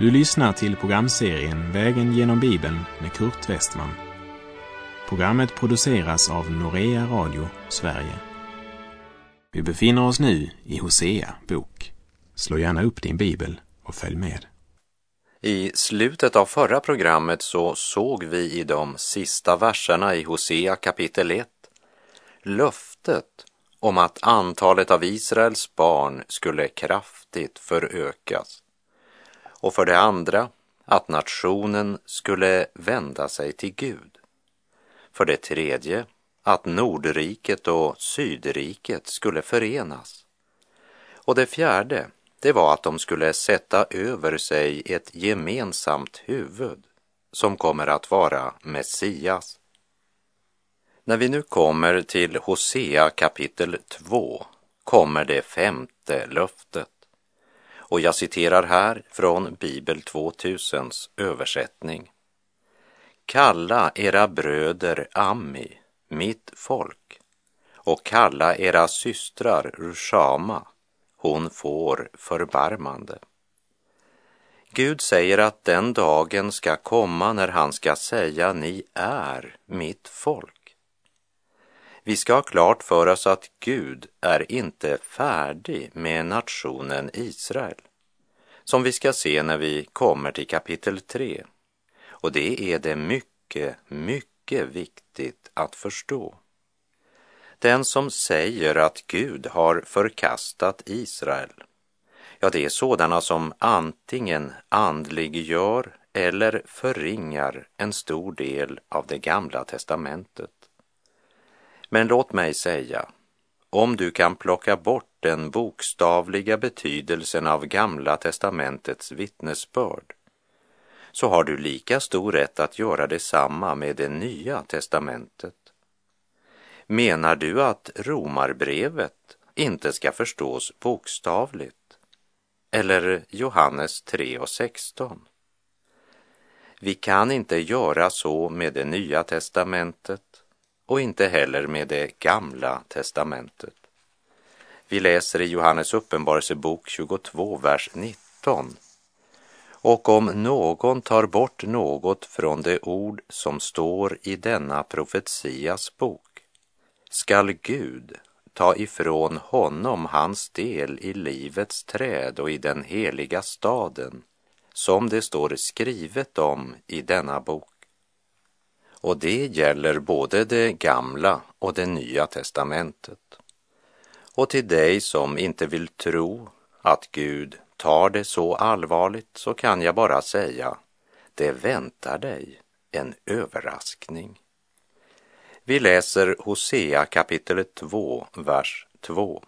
Du lyssnar till programserien Vägen genom Bibeln med Kurt Westman. Programmet produceras av Norea Radio Sverige. Vi befinner oss nu i Hosea bok. Slå gärna upp din bibel och följ med. I slutet av förra programmet så såg vi i de sista verserna i Hosea kapitel 1 löftet om att antalet av Israels barn skulle kraftigt förökas. Och för det andra att nationen skulle vända sig till Gud. För det tredje att Nordriket och Sydriket skulle förenas. Och det fjärde, det var att de skulle sätta över sig ett gemensamt huvud som kommer att vara Messias. När vi nu kommer till Hosea kapitel 2 kommer det femte löftet. Och jag citerar här från Bibel 2000s översättning. Kalla era bröder Ammi, mitt folk, och kalla era systrar Rushama, hon får förbarmande. Gud säger att den dagen ska komma när han ska säga ni är mitt folk. Vi ska ha klart för oss att Gud är inte färdig med nationen Israel, som vi ska se när vi kommer till kapitel 3. Och det är det mycket, mycket viktigt att förstå. Den som säger att Gud har förkastat Israel, ja, det är sådana som antingen andliggör eller förringar en stor del av det gamla testamentet. Men låt mig säga, om du kan plocka bort den bokstavliga betydelsen av Gamla testamentets vittnesbörd, så har du lika stor rätt att göra detsamma med det Nya testamentet. Menar du att Romarbrevet inte ska förstås bokstavligt? Eller Johannes 3 och 16? Vi kan inte göra så med det Nya testamentet och inte heller med det gamla testamentet. Vi läser i Johannes uppenbarelsebok 22, vers 19. Och om någon tar bort något från det ord som står i denna profetias bok skall Gud ta ifrån honom hans del i livets träd och i den heliga staden som det står skrivet om i denna bok. Och det gäller både det gamla och det nya testamentet. Och till dig som inte vill tro att Gud tar det så allvarligt så kan jag bara säga, det väntar dig en överraskning. Vi läser Hosea kapitel 2, vers 2.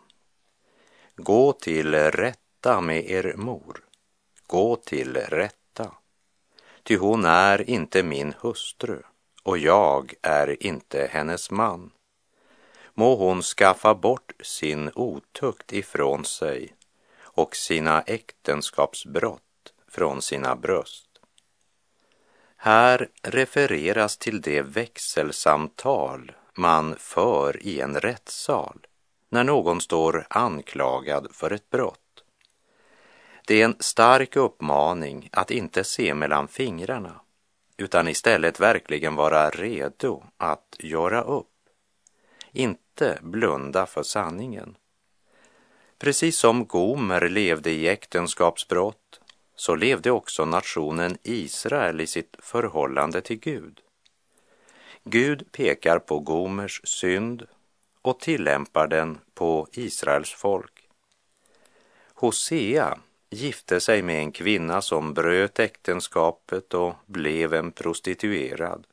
Gå till rätta med er mor, gå till rätta, ty hon är inte min hustru och jag är inte hennes man. Må hon skaffa bort sin otukt ifrån sig och sina äktenskapsbrott från sina bröst. Här refereras till det växelsamtal man för i en rättssal när någon står anklagad för ett brott. Det är en stark uppmaning att inte se mellan fingrarna utan istället verkligen vara redo att göra upp. Inte blunda för sanningen. Precis som Gomer levde i äktenskapsbrott så levde också nationen Israel i sitt förhållande till Gud. Gud pekar på Gomers synd och tillämpar den på Israels folk. Hosea gifte sig med en kvinna som bröt äktenskapet och blev en prostituerad.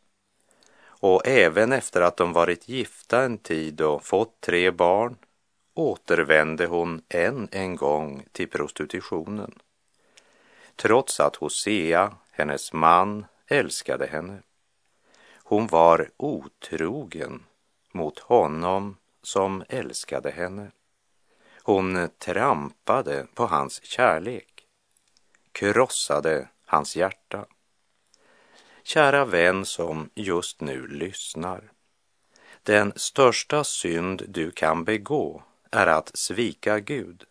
Och även efter att de varit gifta en tid och fått tre barn återvände hon än en gång till prostitutionen. Trots att Hosea, hennes man, älskade henne. Hon var otrogen mot honom som älskade henne. Hon trampade på hans kärlek, krossade hans hjärta. Kära vän som just nu lyssnar. Den största synd du kan begå är att svika Gud,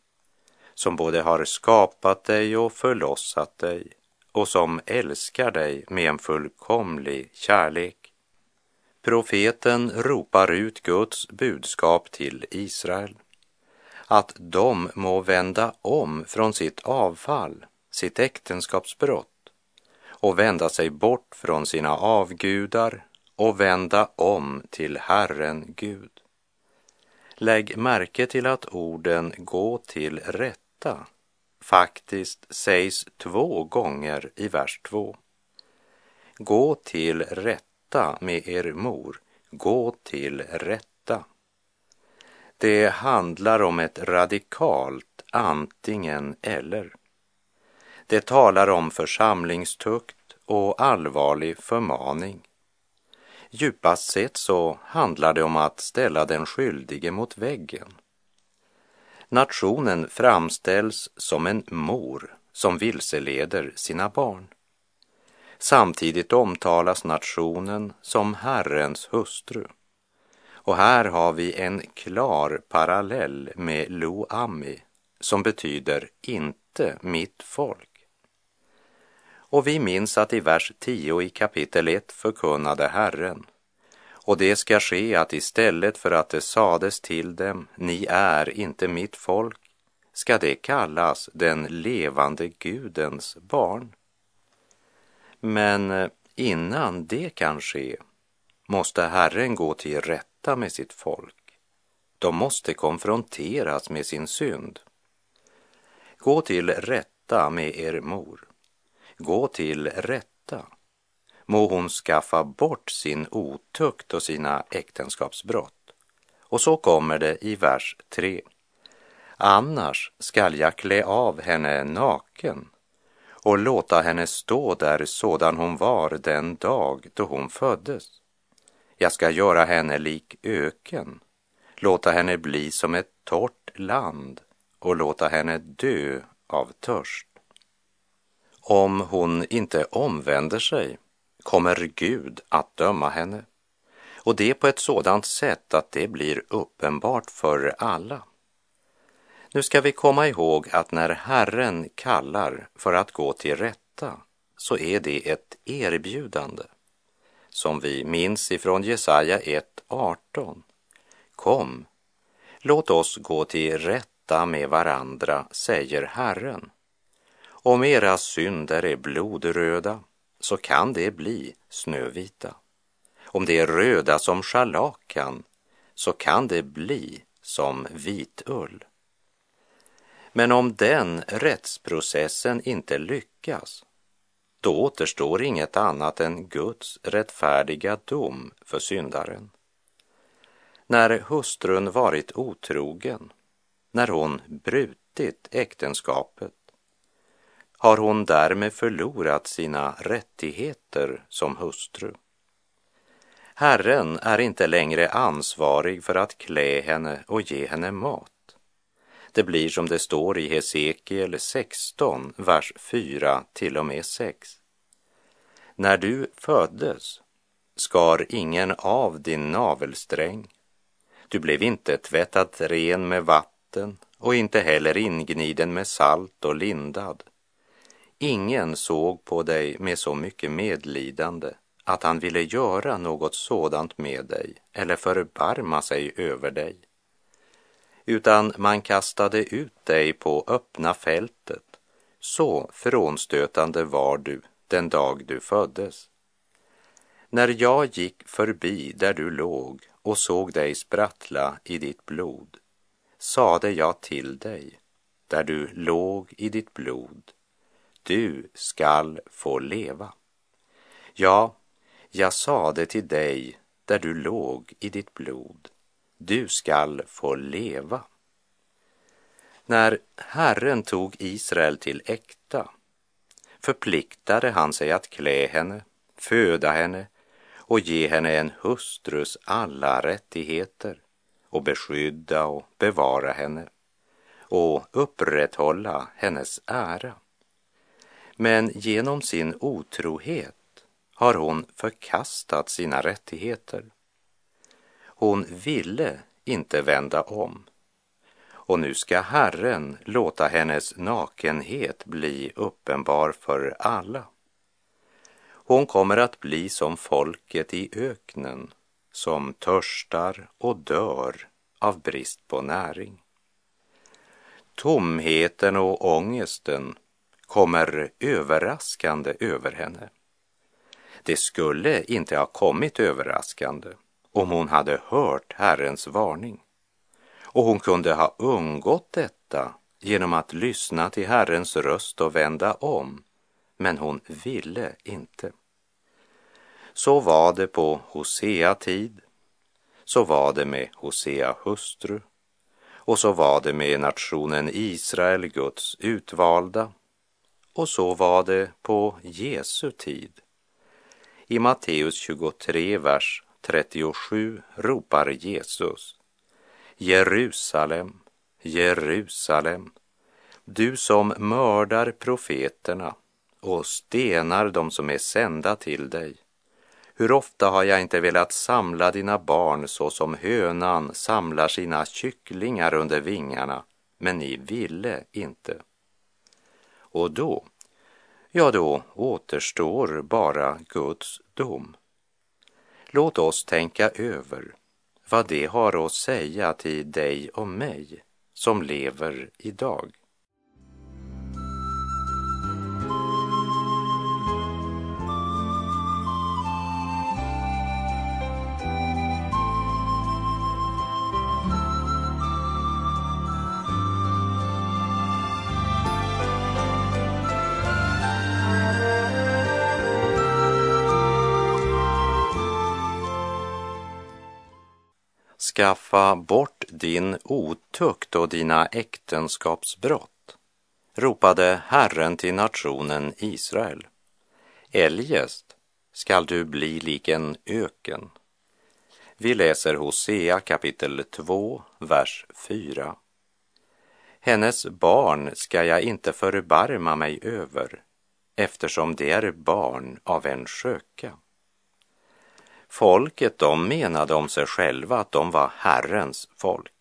som både har skapat dig och förlossat dig, och som älskar dig med en fullkomlig kärlek. Profeten ropar ut Guds budskap till Israel. Att de må vända om från sitt avfall, sitt äktenskapsbrott och vända sig bort från sina avgudar och vända om till Herren Gud. Lägg märke till att orden gå till rätta faktiskt sägs två gånger i vers 2. Gå till rätta med er mor, gå till rätta. Det handlar om ett radikalt antingen eller. Det talar om församlingstukt och allvarlig förmaning. Djupast sett så handlar det om att ställa den skyldige mot väggen. Nationen framställs som en mor som vilseleder sina barn. Samtidigt omtalas nationen som Herrens hustru. Och här har vi en klar parallell med Lo Ami som betyder inte mitt folk. Och vi minns att i vers 10 i kapitel 1 förkunnade Herren och det ska ske att istället för att det sades till dem, ni är inte mitt folk, ska det kallas den levande Gudens barn. Men eh, innan det kan ske måste Herren gå till rätta med sitt folk. De måste konfronteras med sin synd. Gå till rätta med er mor. Gå till rätta må hon skaffa bort sin otukt och sina äktenskapsbrott. Och så kommer det i vers 3. Annars skall jag klä av henne naken och låta henne stå där sådan hon var den dag då hon föddes. Jag ska göra henne lik öken, låta henne bli som ett torrt land och låta henne dö av törst. Om hon inte omvänder sig kommer Gud att döma henne. Och det på ett sådant sätt att det blir uppenbart för alla. Nu ska vi komma ihåg att när Herren kallar för att gå till rätta så är det ett erbjudande. Som vi minns ifrån Jesaja 1.18. Kom, låt oss gå till rätta med varandra, säger Herren. Om era synder är blodröda så kan det bli snövita. Om det är röda som scharlakan så kan det bli som vitull. Men om den rättsprocessen inte lyckas, då återstår inget annat än Guds rättfärdiga dom för syndaren. När hustrun varit otrogen, när hon brutit äktenskapet, har hon därmed förlorat sina rättigheter som hustru. Herren är inte längre ansvarig för att klä henne och ge henne mat. Det blir som det står i Hesekiel 16, vers 4 till och med 6. När du föddes skar ingen av din navelsträng. Du blev inte tvättad ren med vatten och inte heller ingniden med salt och lindad. Ingen såg på dig med så mycket medlidande att han ville göra något sådant med dig eller förbarma sig över dig. Utan man kastade ut dig på öppna fältet. Så frånstötande var du den dag du föddes. När jag gick förbi där du låg och såg dig sprattla i ditt blod sade jag till dig, där du låg i ditt blod, du skall få leva. Ja, jag sade till dig där du låg i ditt blod, du skall få leva. När Herren tog Israel till äkta förpliktade han sig att klä henne, föda henne och ge henne en hustrus alla rättigheter och beskydda och bevara henne och upprätthålla hennes ära. Men genom sin otrohet har hon förkastat sina rättigheter. Hon ville inte vända om. och nu ska Herren låta hennes nakenhet bli uppenbar för alla. Hon kommer att bli som folket i öknen som törstar och dör av brist på näring. Tomheten och ångesten kommer överraskande över henne. Det skulle inte ha kommit överraskande om hon hade hört Herrens varning. Och hon kunde ha undgått detta genom att lyssna till Herrens röst och vända om, men hon ville inte. Så var det på Hosea tid, så var det med Hosea hustru och så var det med nationen Israel, Guds utvalda och så var det på Jesu tid. I Matteus 23, vers 37 ropar Jesus Jerusalem, Jerusalem, du som mördar profeterna och stenar dem som är sända till dig. Hur ofta har jag inte velat samla dina barn så som hönan samlar sina kycklingar under vingarna, men ni ville inte. Och då, ja då återstår bara Guds dom. Låt oss tänka över vad det har att säga till dig och mig som lever idag. Skaffa bort din otukt och dina äktenskapsbrott, ropade Herren till nationen Israel. Eljest skall du bli lik en öken. Vi läser Hosea kapitel 2, vers 4. Hennes barn ska jag inte förbarma mig över, eftersom det är barn av en sköka. Folket, de menade om sig själva att de var Herrens folk.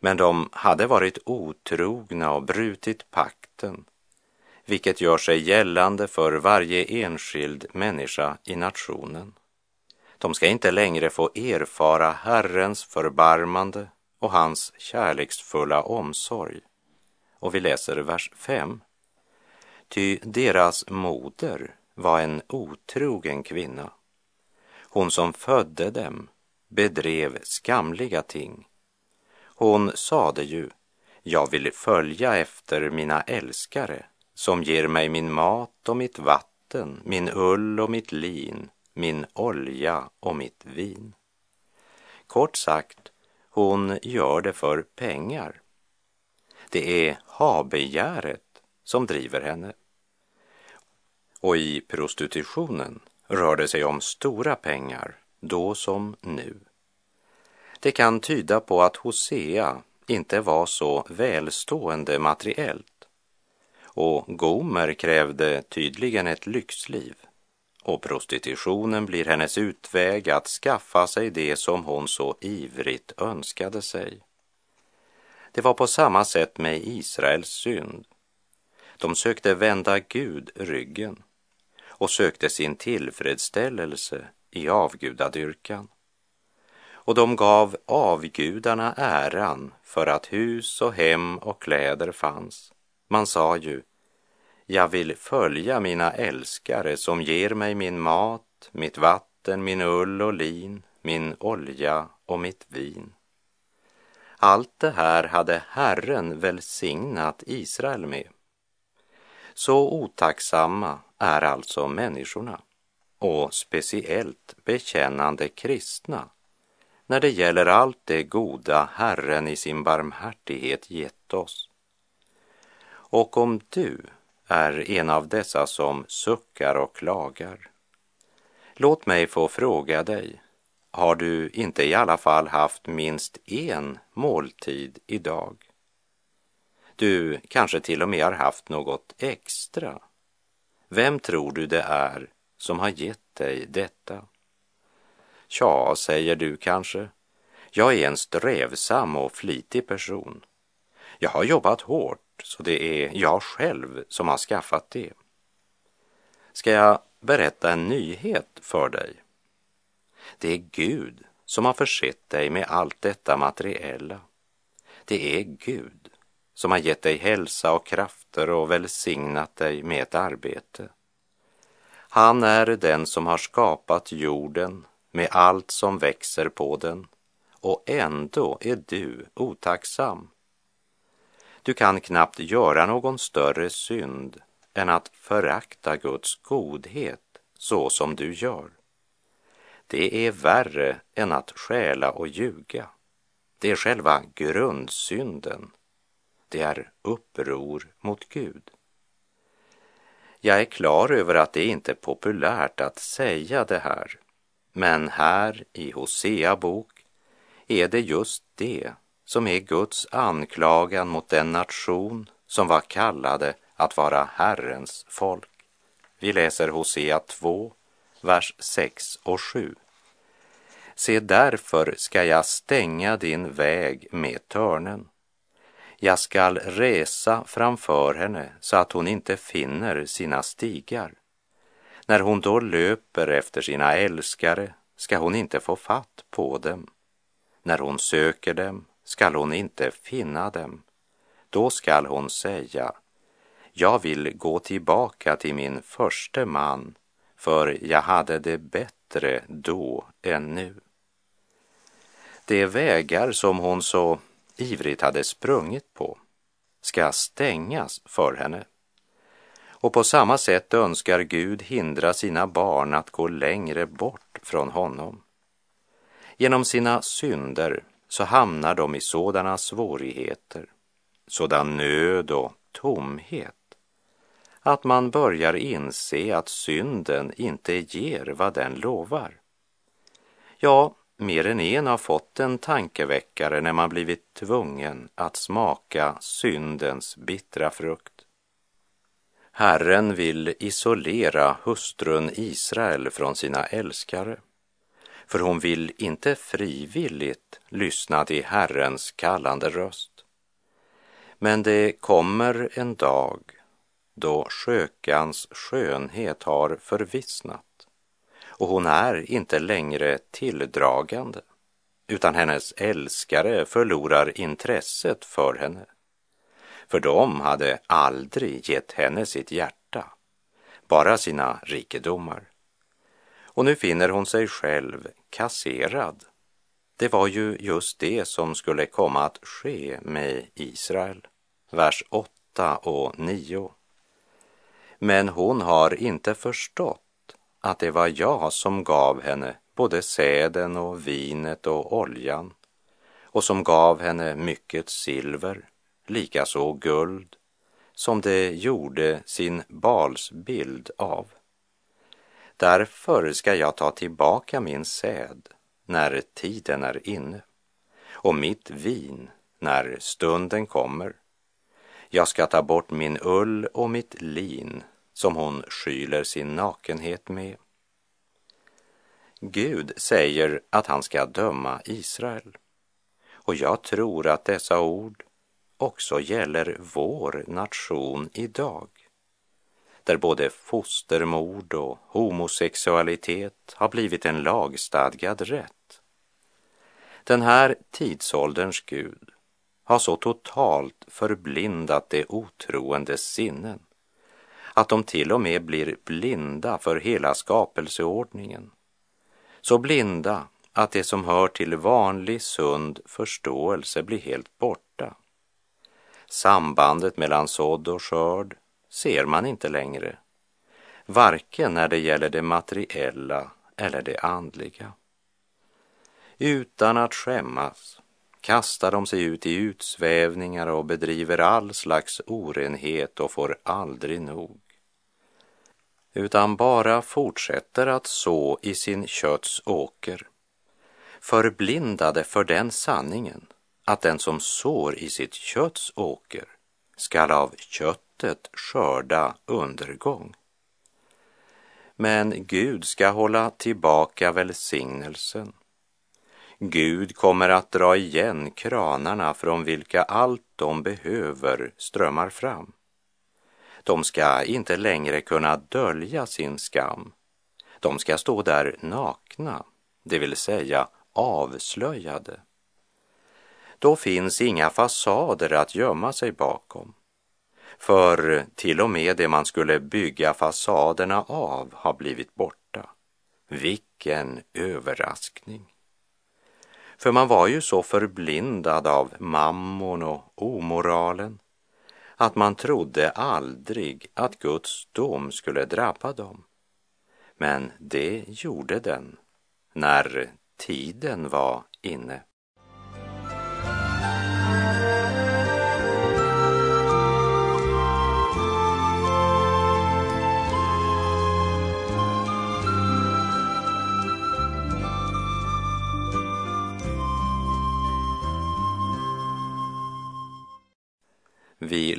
Men de hade varit otrogna och brutit pakten, vilket gör sig gällande för varje enskild människa i nationen. De ska inte längre få erfara Herrens förbarmande och hans kärleksfulla omsorg. Och vi läser vers 5. Ty deras moder var en otrogen kvinna hon som födde dem bedrev skamliga ting. Hon sade ju, jag vill följa efter mina älskare som ger mig min mat och mitt vatten, min ull och mitt lin, min olja och mitt vin. Kort sagt, hon gör det för pengar. Det är habegäret som driver henne. Och i prostitutionen rör det sig om stora pengar, då som nu. Det kan tyda på att Hosea inte var så välstående materiellt och Gomer krävde tydligen ett lyxliv och prostitutionen blir hennes utväg att skaffa sig det som hon så ivrigt önskade sig. Det var på samma sätt med Israels synd. De sökte vända Gud ryggen och sökte sin tillfredsställelse i avgudadyrkan. Och de gav avgudarna äran för att hus och hem och kläder fanns. Man sa ju, jag vill följa mina älskare som ger mig min mat, mitt vatten, min ull och lin, min olja och mitt vin. Allt det här hade Herren välsignat Israel med. Så otacksamma är alltså människorna och speciellt bekännande kristna när det gäller allt det goda Herren i sin barmhärtighet gett oss. Och om du är en av dessa som suckar och klagar, låt mig få fråga dig, har du inte i alla fall haft minst en måltid idag? Du kanske till och med har haft något extra vem tror du det är som har gett dig detta? Tja, säger du kanske, jag är en strävsam och flitig person Jag har jobbat hårt, så det är jag själv som har skaffat det. Ska jag berätta en nyhet för dig? Det är Gud som har försett dig med allt detta materiella. Det är Gud som har gett dig hälsa och krafter och välsignat dig med ett arbete. Han är den som har skapat jorden med allt som växer på den och ändå är du otacksam. Du kan knappt göra någon större synd än att förakta Guds godhet så som du gör. Det är värre än att stjäla och ljuga. Det är själva grundsynden. Det är uppror mot Gud. Jag är klar över att det inte är populärt att säga det här, men här i Hosea bok är det just det som är Guds anklagan mot den nation som var kallade att vara Herrens folk. Vi läser Hosea 2, vers 6 och 7. Se, därför ska jag stänga din väg med törnen. Jag skall resa framför henne så att hon inte finner sina stigar. När hon då löper efter sina älskare ska hon inte få fatt på dem. När hon söker dem skall hon inte finna dem. Då skall hon säga, jag vill gå tillbaka till min förste man, för jag hade det bättre då än nu. De vägar som hon så ivrigt hade sprungit på ska stängas för henne. Och på samma sätt önskar Gud hindra sina barn att gå längre bort från honom. Genom sina synder så hamnar de i sådana svårigheter, sådan nöd och tomhet att man börjar inse att synden inte ger vad den lovar. Ja, mer än en har fått en tankeväckare när man blivit tvungen att smaka syndens bittra frukt. Herren vill isolera hustrun Israel från sina älskare, för hon vill inte frivilligt lyssna till Herrens kallande röst. Men det kommer en dag då skökans skönhet har förvissnat och hon är inte längre tilldragande utan hennes älskare förlorar intresset för henne. För de hade aldrig gett henne sitt hjärta, bara sina rikedomar. Och nu finner hon sig själv kasserad. Det var ju just det som skulle komma att ske med Israel. Vers 8 och 9. Men hon har inte förstått att det var jag som gav henne både säden och vinet och oljan och som gav henne mycket silver, likaså guld, som det gjorde sin balsbild av. Därför ska jag ta tillbaka min säd när tiden är inne och mitt vin när stunden kommer. Jag ska ta bort min ull och mitt lin som hon skyler sin nakenhet med. Gud säger att han ska döma Israel. Och jag tror att dessa ord också gäller vår nation idag. Där både fostermord och homosexualitet har blivit en lagstadgad rätt. Den här tidsålderns Gud har så totalt förblindat de otroendes sinnen att de till och med blir blinda för hela skapelseordningen. Så blinda att det som hör till vanlig sund förståelse blir helt borta. Sambandet mellan sådd och skörd ser man inte längre, varken när det gäller det materiella eller det andliga. Utan att skämmas kastar de sig ut i utsvävningar och bedriver all slags orenhet och får aldrig nog utan bara fortsätter att så i sin kötts åker, förblindade för den sanningen att den som sår i sitt kötts åker skall av köttet skörda undergång. Men Gud ska hålla tillbaka välsignelsen. Gud kommer att dra igen kranarna från vilka allt de behöver strömmar fram. De ska inte längre kunna dölja sin skam. De ska stå där nakna, det vill säga avslöjade. Då finns inga fasader att gömma sig bakom. För till och med det man skulle bygga fasaderna av har blivit borta. Vilken överraskning! För man var ju så förblindad av mammon och omoralen att man trodde aldrig att Guds dom skulle drabba dem. Men det gjorde den när tiden var inne.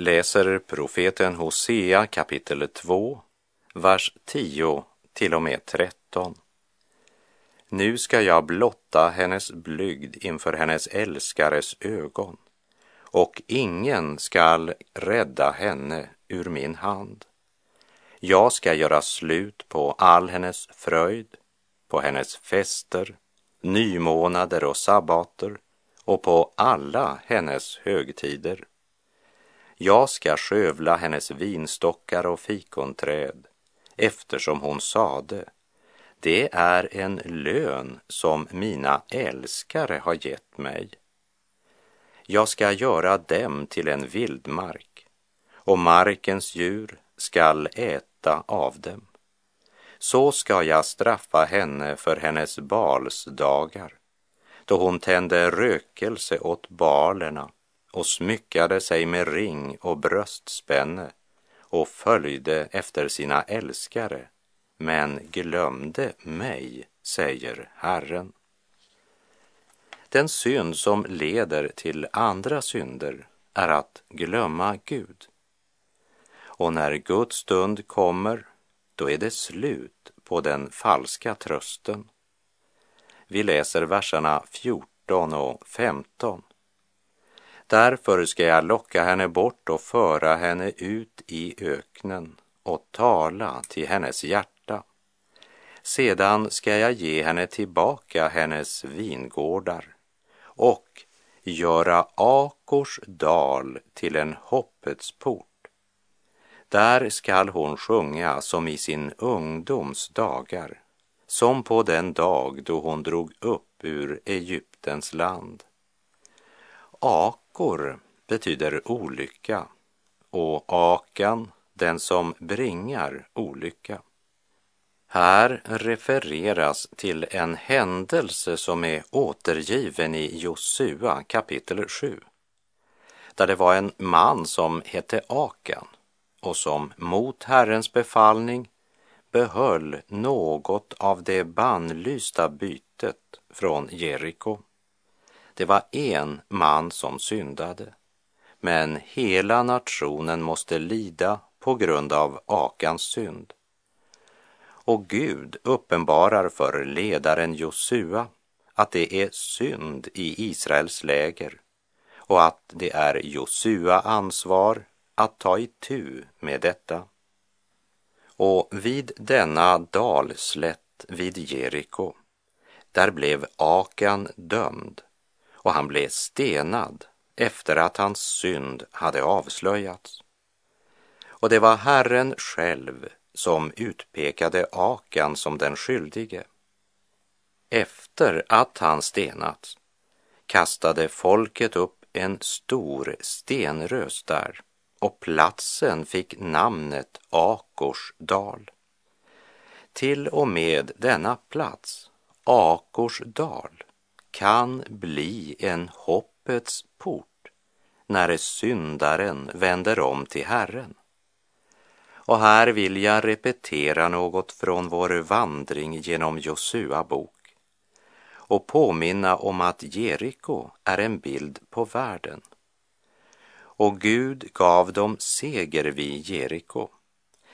Läser profeten Hosea kapitel 2, vers 10 till och med 13. Nu ska jag blotta hennes blygd inför hennes älskares ögon och ingen skall rädda henne ur min hand. Jag ska göra slut på all hennes fröjd, på hennes fester, nymånader och sabbater och på alla hennes högtider jag ska skövla hennes vinstockar och fikonträd eftersom hon sade det är en lön som mina älskare har gett mig. Jag ska göra dem till en vildmark och markens djur skall äta av dem. Så ska jag straffa henne för hennes balsdagar då hon tände rökelse åt balerna och smyckade sig med ring och bröstspänne och följde efter sina älskare, men glömde mig, säger Herren. Den synd som leder till andra synder är att glömma Gud. Och när Guds stund kommer, då är det slut på den falska trösten. Vi läser verserna 14 och 15. Därför ska jag locka henne bort och föra henne ut i öknen och tala till hennes hjärta. Sedan ska jag ge henne tillbaka hennes vingårdar och göra Akors dal till en hoppets port. Där skall hon sjunga som i sin ungdoms dagar, som på den dag då hon drog upp ur Egyptens land. Ak Akor betyder olycka och akan den som bringar olycka. Här refereras till en händelse som är återgiven i Josua kapitel 7. Där det var en man som hette Akan och som mot Herrens befallning behöll något av det bannlysta bytet från Jeriko. Det var en man som syndade, men hela nationen måste lida på grund av Akans synd. Och Gud uppenbarar för ledaren Josua att det är synd i Israels läger och att det är Josua ansvar att ta itu med detta. Och vid denna dalslätt vid Jeriko, där blev Akan dömd och han blev stenad efter att hans synd hade avslöjats. Och det var Herren själv som utpekade Akan som den skyldige. Efter att han stenats kastade folket upp en stor stenrös där och platsen fick namnet Akors dal. Till och med denna plats, Akors dal, kan bli en hoppets port när syndaren vänder om till Herren. Och här vill jag repetera något från vår vandring genom Josua bok och påminna om att Jeriko är en bild på världen. Och Gud gav dem seger vid Jeriko.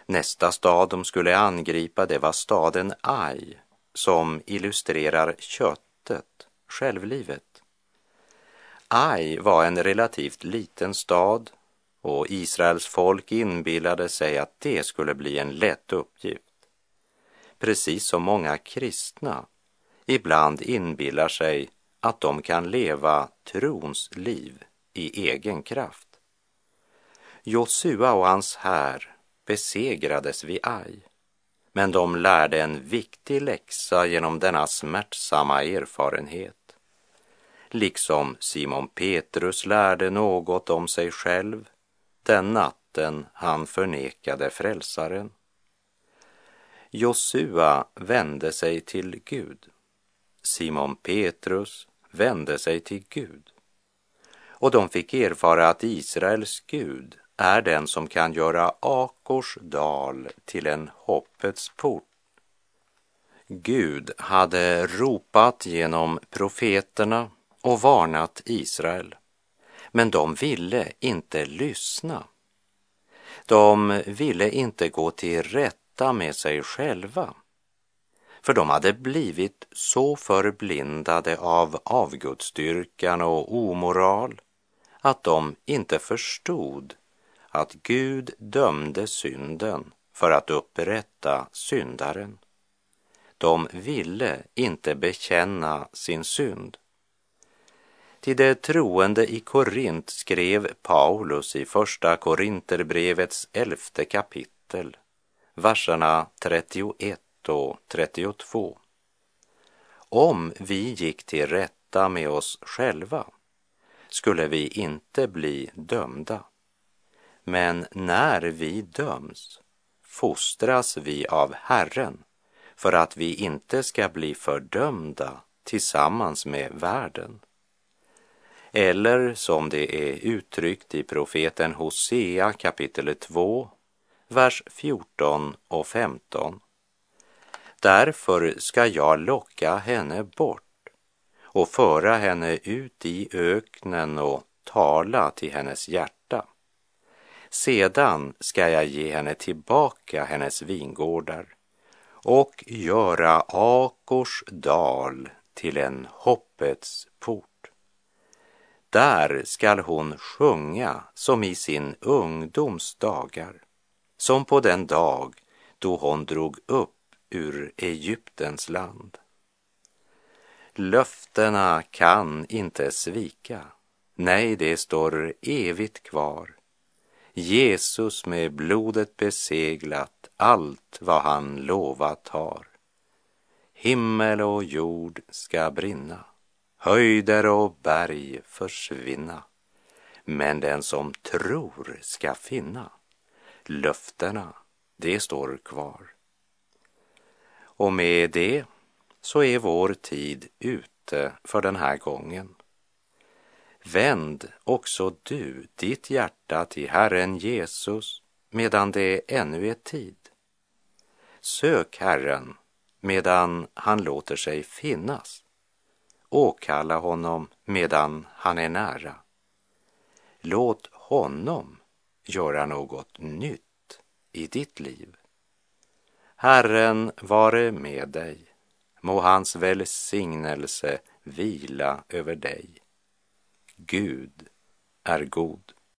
Nästa stad de skulle angripa det var staden Ai som illustrerar köttet självlivet. Ai var en relativt liten stad och Israels folk inbillade sig att det skulle bli en lätt uppgift. Precis som många kristna ibland inbillar sig att de kan leva trons liv i egen kraft. Josua och hans här besegrades vid Ai, men de lärde en viktig läxa genom denna smärtsamma erfarenhet. Liksom Simon Petrus lärde något om sig själv den natten han förnekade frälsaren. Josua vände sig till Gud. Simon Petrus vände sig till Gud. Och de fick erfara att Israels Gud är den som kan göra Akors dal till en hoppets port. Gud hade ropat genom profeterna och varnat Israel, men de ville inte lyssna. De ville inte gå till rätta med sig själva, för de hade blivit så förblindade av avgudsdyrkan och omoral att de inte förstod att Gud dömde synden för att upprätta syndaren. De ville inte bekänna sin synd. Till de troende i Korint skrev Paulus i Första Korinterbrevets elfte kapitel, verserna 31 och 32. Om vi gick till rätta med oss själva skulle vi inte bli dömda. Men när vi döms fostras vi av Herren för att vi inte ska bli fördömda tillsammans med världen. Eller som det är uttryckt i profeten Hosea kapitel 2, vers 14 och 15. Därför ska jag locka henne bort och föra henne ut i öknen och tala till hennes hjärta. Sedan ska jag ge henne tillbaka hennes vingårdar och göra Akors dal till en hoppets port. Där skall hon sjunga som i sin ungdoms dagar, som på den dag då hon drog upp ur Egyptens land. Löftena kan inte svika. Nej, det står evigt kvar. Jesus med blodet beseglat allt vad han lovat har. Himmel och jord ska brinna, höjder och berg försvinna. Men den som tror ska finna. Löftena, det står kvar. Och med det så är vår tid ute för den här gången. Vänd också du ditt hjärta till Herren Jesus medan det ännu är tid. Sök Herren medan han låter sig finnas. Åkalla honom medan han är nära. Låt honom göra något nytt i ditt liv. Herren vare med dig. Må hans välsignelse vila över dig. Gud är god.